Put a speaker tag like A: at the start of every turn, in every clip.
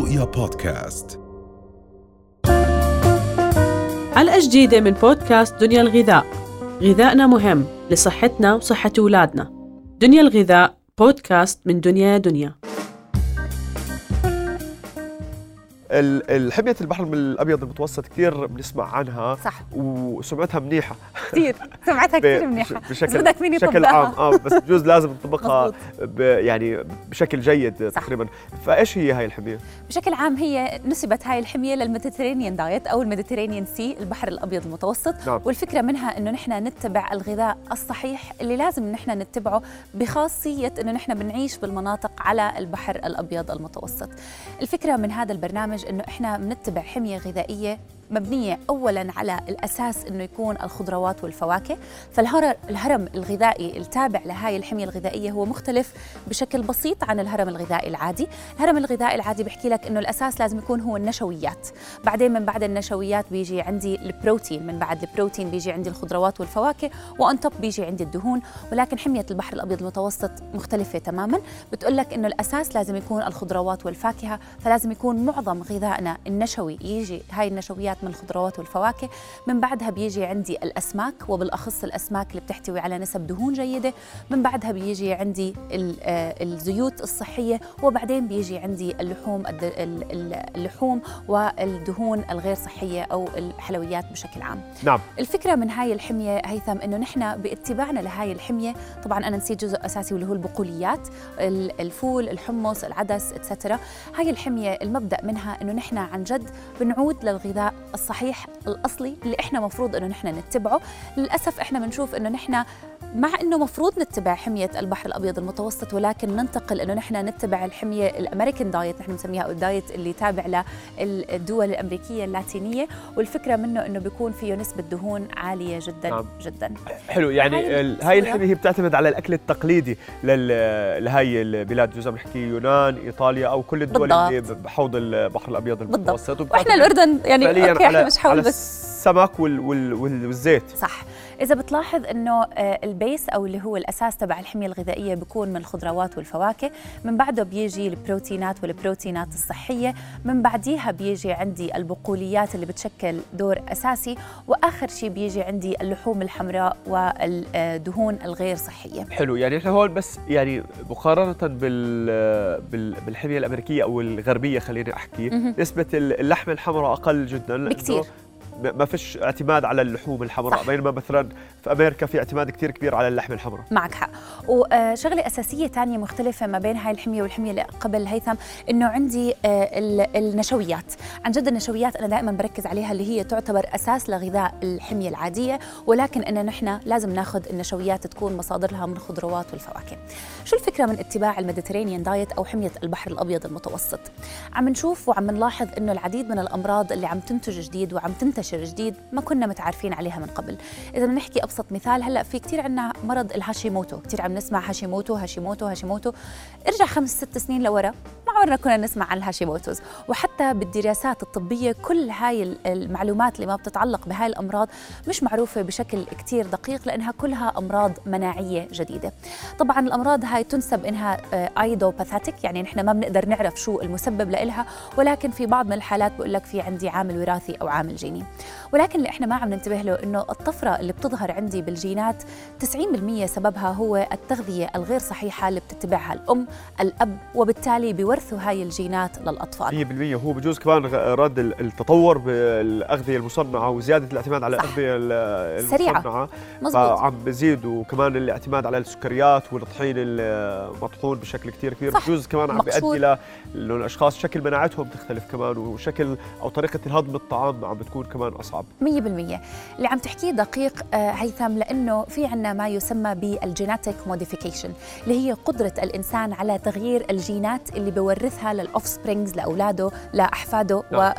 A: رؤيا بودكاست.
B: حلقة جديدة من بودكاست دنيا الغذاء. غذائنا مهم لصحتنا وصحة أولادنا. دنيا الغذاء بودكاست من دنيا دنيا.
C: ال- الحمية البحر الأبيض المتوسط كثير بنسمع عنها
D: صح.
C: وسمعتها منيحة.
D: كثير سمعتها كثير منيحة.
C: بشكل
D: بدك مين
C: بشكل عام. آه بس بجوز لازم نطبقها يعني بشكل جيد
D: صح.
C: تقريبا. فإيش هي هاي الحمية؟
D: بشكل عام هي نسبت هاي الحمية لل Mediterranean diet أو ال Mediterranean Sea البحر الأبيض المتوسط.
C: نعم.
D: والفكرة منها إنه نحن نتبع الغذاء الصحيح اللي لازم نحن نتبعه بخاصية إنه نحن بنعيش بالمناطق على البحر الأبيض المتوسط. الفكرة من هذا البرنامج إنه إحنا بنتبع حمية غذائية مبنية أولا على الأساس أنه يكون الخضروات والفواكه. فالهرم الهرم الغذائي التابع لهاي الحمية الغذائية هو مختلف بشكل بسيط عن الهرم الغذائي العادي. الهرم الغذائي العادي بحكي لك أنه الأساس لازم يكون هو النشويات. بعدين من بعد النشويات بيجي عندي البروتين من بعد البروتين بيجي عندي الخضروات والفواكه وأن توب بيجي عندي الدهون. ولكن حمية البحر الأبيض المتوسط مختلفة تماما. بتقول لك أنه الأساس لازم يكون الخضروات والفاكهة فلازم يكون معظم غذائنا النشوي. يجي هاي النشويات من الخضروات والفواكه. من بعدها بيجي عندي الأسماك وبالأخص الأسماك اللي بتحتوي على نسب دهون جيدة. من بعدها بيجي عندي آه، الزيوت الصحية وبعدين بيجي عندي اللحوم اللحوم والدهون الغير صحية أو الحلويات بشكل عام.
C: نعم.
D: الفكرة من هاي الحمية هيثم إنه نحن باتباعنا لهاي الحمية طبعا أنا نسيت جزء أساسي واللي هو البقوليات ال- الفول الحمص العدس اتسترا هاي الحمية المبدأ منها إنه نحن عن جد بنعود للغذاء الصحيح الأصلي اللي إحنا مفروض إنه نحن نتبعه. للأسف إحنا بنشوف إنه نحن مع إنه مفروض نتبع حمية البحر الأبيض المتوسط ولكن ننتقل إنه نحن نتبع الحمية ال American diet نحن بنسميها أو ال diet اللي تابع للدول الأمريكية اللاتينية والفكرة منه إنه بيكون فيه نسبة دهون عالية جدا
C: نعم.
D: جدا
C: حلو يعني هاي. الحمية هي بتعتمد على الأكل التقليدي لهي البلاد جزء بنحكي يونان إيطاليا أو كل الدول
D: بالضبط.
C: اللي بحوض البحر الأبيض
D: بالضبط.
C: المتوسط
D: وإحنا الأردن يعني
C: okay
D: إحنا مش حول بس
C: السمك وال وال والزيت
D: صح إذا بتلاحظ إنه آه، البيس أو اللي هو الأساس تبع الحمية الغذائية بيكون من الخضروات والفواكه، من بعده بيجي البروتينات والبروتينات الصحية، من بعديها بيجي عندي البقوليات اللي بتشكل دور أساسي، وآخر شيء بيجي عندي اللحوم الحمراء والدهون الغير صحية.
C: حلو يعني إحنا هون بس يعني مقارنة بال بال بالحمية الأمريكية أو الغربية خليني أحكي
D: مهم.
C: نسبة اللحم الحمراء أقل جدا
D: بكتير.
C: ما فيش اعتماد على اللحوم الحمراء
D: صح.
C: بينما مثلا في أمريكا في اعتماد كتير كبير على اللحم الحمراء.
D: معك حق. وشغلة أساسية تانية مختلفة ما بين هاي الحمية والحمية اللي قبل هيثم إنه عندي آه، ال- النشويات. عن جد النشويات أنا دائما بركز عليها اللي هي تعتبر أساس لغذاء الحمية العادية ولكن إن نحن لازم ناخذ النشويات تكون مصادرها من الخضروات والفواكه. شو الفكرة من اتباع ال Mediterranean diet أو حمية البحر الأبيض المتوسط؟ عم نشوف وعم نلاحظ إنه العديد من الأمراض اللي عم تنتج جديد وعم تنتشر جديد ما كنا متعارفين عليها من قبل. إذا بنحكي أبسط مثال هلأ في كثير عندنا مرض الهاشيموتو. كثير عم نسمع Hashimoto Hashimoto Hashimoto. ارجع خمس ست سنين لورا عمرنا كنا نسمع عن ال Hashimoto's وحتى بالدراسات الطبية كل هاي ال- المعلومات اللي ما بتتعلق بهاي الأمراض مش معروفة بشكل كتير دقيق لأنها كلها أمراض مناعية جديدة. طبعا الأمراض هاي تنسب إنها ايدوباثاتيك يعني نحن ما بنقدر نعرف شو المسبب لإلها ولكن في بعض من الحالات بقول لك في عندي عامل وراثي أو عامل جيني. ولكن اللي إحنا ما عم ننتبه له إنه الطفرة اللي بتظهر عندي بالجينات 90% سببها هو التغذية الغير صحيحة اللي بتتبعها الأم الأب وبالتالي بيورثوا هاي الجينات للأطفال
C: 100% هو بجوز كمان رد ال- التطور بالأغذية المصنعة وزيادة الاعتماد على.
D: الأغذية.
C: المصنعة
D: مزبوط
C: فعم بزيد وكمان الاعتماد على السكريات والطحين المطحون بشكل كتير كبير
D: صح.
C: بجوز كمان عم. بيؤدي إنه الأشخاص شكل مناعتهم تختلف كمان وشكل أو طريقة الهضم الطعام عم بتكون كمان أصعب
D: 100% اللي عم تحكيه دقيق آه، هيثم لأنه في عنا ما يسمى بال genetic modification اللي هي قدرة الإنسان على تغيير الجينات اللي بورثها لل offsprings لأولاده لأحفاده
C: نعم.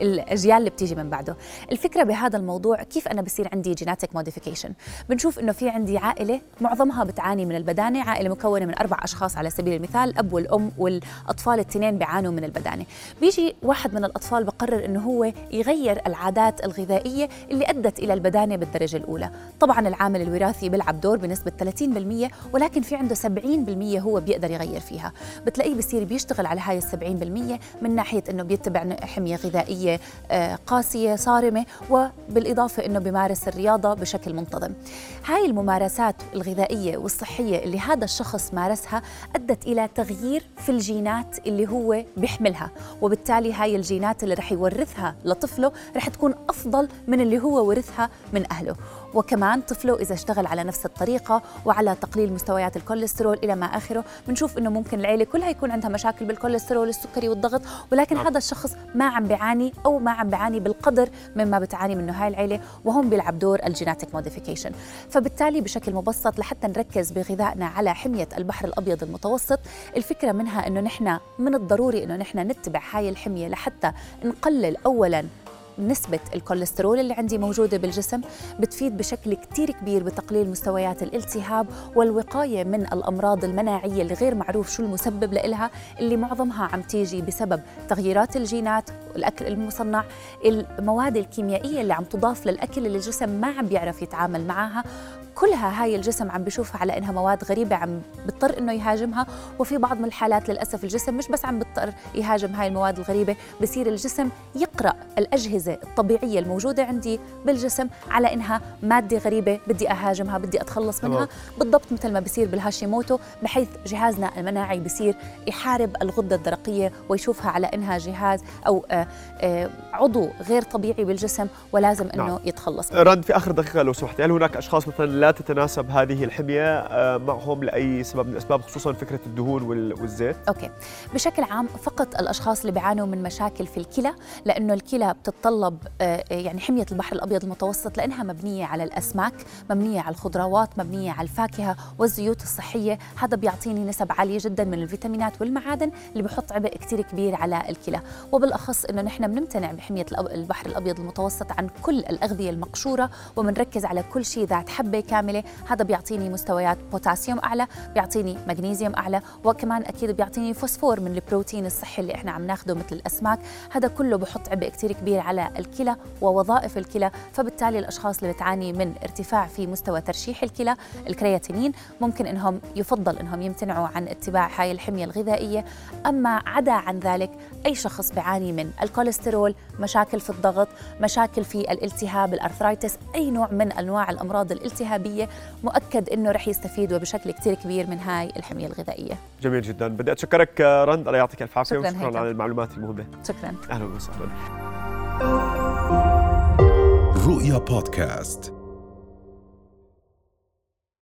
D: وللاجيال اللي بتيجي من بعده. الفكرة بهذا الموضوع كيف أنا بصير عندي genetic modification بنشوف إنه في عندي عائلة معظمها بتعاني من البدانة عائلة مكونة من أربع أشخاص على سبيل المثال الاب والأم والأطفال الاثنين بيعانوا من البدانة. بيجي واحد من الأطفال بقرر إنه هو يغير العادات الغذائية اللي أدت إلى البدانة بالدرجة الأولى. طبعا العامل الوراثي بيلعب دور بنسبة 30% ولكن في عنده 70% هو بيقدر يغير فيها. بتلاقيه بصير بيشتغل على هاي السبعين بالمية من ناحية إنه بيتبع حمية غذائية آه، قاسية صارمة وبالإضافة إنه بيمارس الرياضة بشكل منتظم. هاي الممارسات الغذائية والصحية اللي هذا الشخص مارسها أدت إلى تغيير في الجينات اللي هو بيحملها وبالتالي هاي الجينات اللي رح يورثها لطفله رح تكون أفضل من اللي هو ورثها من أهله. وكمان طفله إذا اشتغل على نفس الطريقة وعلى تقليل مستويات الكوليسترول إلى ما آخره. بنشوف إنه ممكن العيلة كلها يكون عندها مشاكل بالكوليسترول السكري والضغط ولكن هذا الشخص ما عم بيعاني أو ما عم بيعاني بالقدر مما بتعاني منه هاي العيلة وهم بيلعب دور ال genetic modification فبالتالي بشكل مبسط لحتى نركز بغذائنا على حمية البحر الأبيض المتوسط الفكرة منها إنه نحن من الضروري إنه نحن نتبع هاي الحمية لحتى نقلل أولاً نسبة الكوليسترول اللي عندي موجودة بالجسم بتفيد بشكل كتير كبير بتقليل مستويات الالتهاب والوقاية من الأمراض المناعية اللي غير معروف شو المسبب لإلها اللي معظمها عم تيجي بسبب تغييرات الجينات الأكل المصنع المواد الكيميائية اللي عم تضاف للأكل اللي الجسم ما عم بيعرف يتعامل معها. كلها هاي الجسم عم بيشوفها على إنها مواد غريبة عم بيضطر إنه يهاجمها وفي بعض من الحالات للأسف الجسم مش بس عم بيضطر يهاجم هاي المواد الغريبة بصير الجسم يقرأ الأجهزة الطبيعية الموجودة عندي بالجسم على إنها مادة غريبة بدي أهاجمها بدي أتخلص منها بالضبط مثل ما بصير بالهاشيموتو بحيث جهازنا المناعي بصير يحارب الغدة الدرقية ويشوفها على إنها جهاز أو آآ آآ عضو غير طبيعي بالجسم ولازم إنه نعم. يتخلص
C: منه. رد في آخر دقيقة لو سمحت هل هناك أشخاص مثلا لا تتناسب هذه الحمية آه، معهم لأي سبب من الأسباب خصوصا فكرة الدهون والزيت؟
D: okay. بشكل عام فقط الأشخاص اللي بيعانوا من مشاكل في الكلى لأنه الكلى بتتطلب آه، يعني حمية البحر الأبيض المتوسط لأنها مبنية على الأسماك مبنية على الخضروات مبنية على الفاكهة والزيوت الصحية. هذا بيعطيني نسب عالية جدا من الفيتامينات والمعادن اللي بحط عبء كتير كبير على الكلى. وبالأخص أنه نحن بنمتنع بحمية البحر الأبيض المتوسط عن كل الأغذية المقشورة وبنركز على كل شيء ذات حبة كاملة. هذا بيعطيني مستويات بوتاسيوم أعلى بيعطيني مغنيسيوم أعلى وكمان أكيد بيعطيني فوسفور من البروتين الصحي اللي إحنا عم ناخده مثل الأسماك. هذا كله بحط عبء كثير كبير على الكلى ووظائف الكلى فبالتالي الأشخاص اللي بتعاني من ارتفاع في مستوى ترشيح الكلى الكرياتينين ممكن إنهم يفضل إنهم يمتنعوا عن اتباع هاي الحمية الغذائية. أما عدا عن ذلك أي شخص بيعاني من الكوليسترول مشاكل في الضغط مشاكل في الالتهاب ال arthritis أي نوع من أنواع الأمراض الالتهابية مؤكد إنه رح يستفيدوا بشكل كثير كبير من هاي الحمية الغذائية.
C: جميل جدا، بدي أتشكرك رند الله يعطيك الف عافية وشكرا على المعلومات المهمة.
D: شكرا.
C: أهلا وسهلا.
A: رؤيا بودكاست